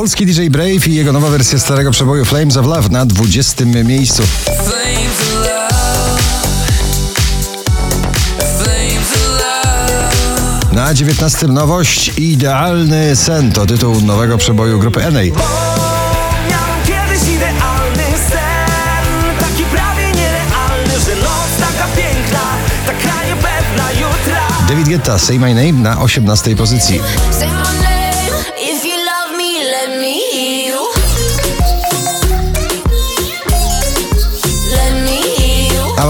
Polski DJ Brave i jego nowa wersja starego przeboju Flames of Love na 20 miejscu. Na 19 nowość Idealny sen to tytuł nowego przeboju grupy NA. Miałem kiedyś idealny sen Taki prawie nierealny Że noc taka piękna Taka niepewna jutra David Guetta Say My Name na 18 pozycji.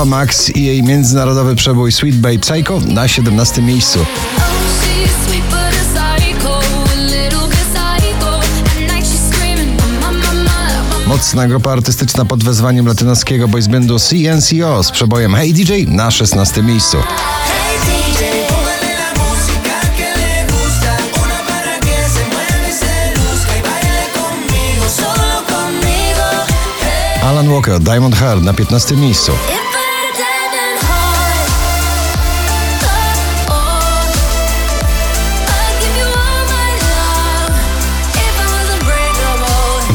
Ava Max i jej międzynarodowy przebój Sweet Babe Psycho na 17 miejscu. Mocna grupa artystyczna pod wezwaniem latynoskiego boysbandu CNCO z przebojem Hey DJ na 16 miejscu. Alan Walker Diamond Heart na 15 miejscu.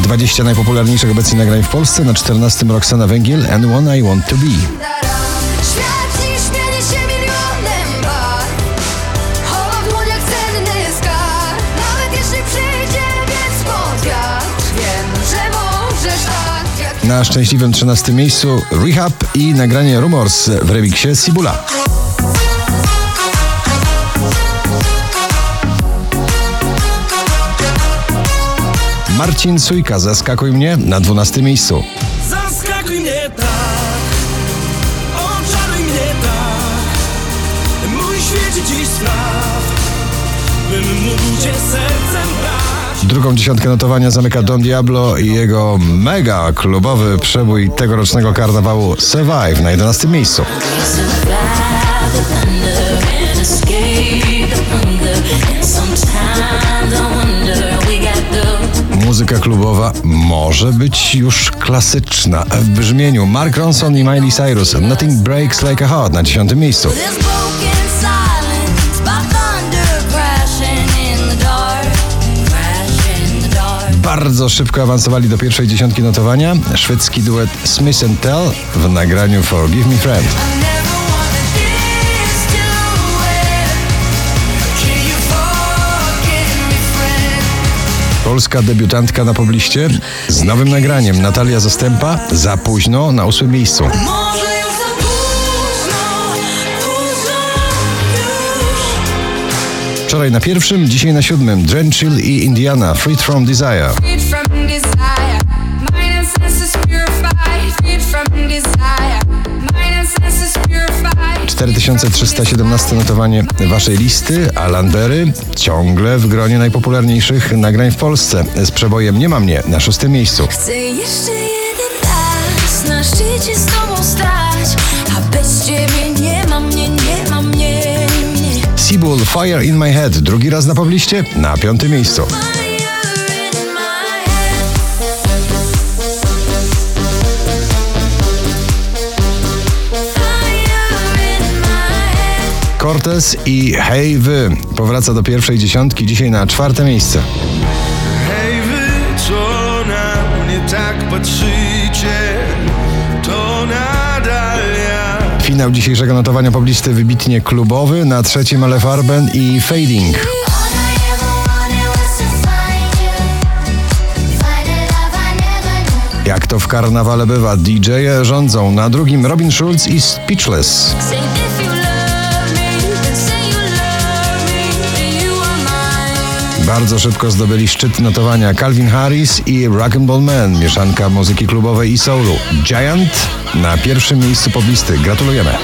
20 najpopularniejszych obecnie nagrań w Polsce na 14 Roxana Węgiel and One I Want To Be. Tak Na szczęśliwym 13 miejscu Rehab i nagranie Rumors w remiksie Sibula. Marcin Sujka Zaskakuj mnie na 12 miejscu. Zaskakuj mnie tak Oczaruj mnie tak Mój świecie dziś spraw Bym mógł cię sercem brać Drugą dziesiątkę notowania zamyka Don Diablo i jego mega klubowy przebój tegorocznego karnawału Survive na 11 miejscu. Survive Muzyka klubowa może być już klasyczna. W brzmieniu Mark Ronson i Miley Cyrus Nothing Breaks Like a Heart na 10 miejscu. Bardzo szybko awansowali do pierwszej dziesiątki notowania szwedzki duet Smith Tell w nagraniu Forgive Me Friend. Polska debiutantka na pobliście? Z nowym nagraniem Natalia Zastępa za późno na ósmym miejscu. Wczoraj na pierwszym, dzisiaj na siódmym. Drenchill i Indiana Freed From Desire. 4317 notowanie waszej listy, a Landery ciągle w gronie najpopularniejszych nagrań w Polsce z przebojem Nie ma mnie na szóstym miejscu. Chcę jeszcze jeden raz na szczycie z tobą stać, a bez ciebie nie ma mnie, nie ma mnie, mnie. Seabull Fire in My Head drugi raz na pobliście na piątym miejscu. Cortez i Hej Wy powraca do pierwszej dziesiątki, dzisiaj na czwarte miejsce. Hej wy, co na mnie tak patrzycie, to nadal ja. Finał dzisiejszego notowania poblisty wybitnie klubowy, na trzecim Ale Farben i Fading. Jak to w karnawale bywa, DJ-e rządzą, na drugim Robin Schulz i Speechless. Bardzo szybko zdobyli szczyt notowania Calvin Harris i Rock'n'Ball Man, mieszanka muzyki klubowej i soulu. Giant na pierwszym miejscu poblisty. Gratulujemy.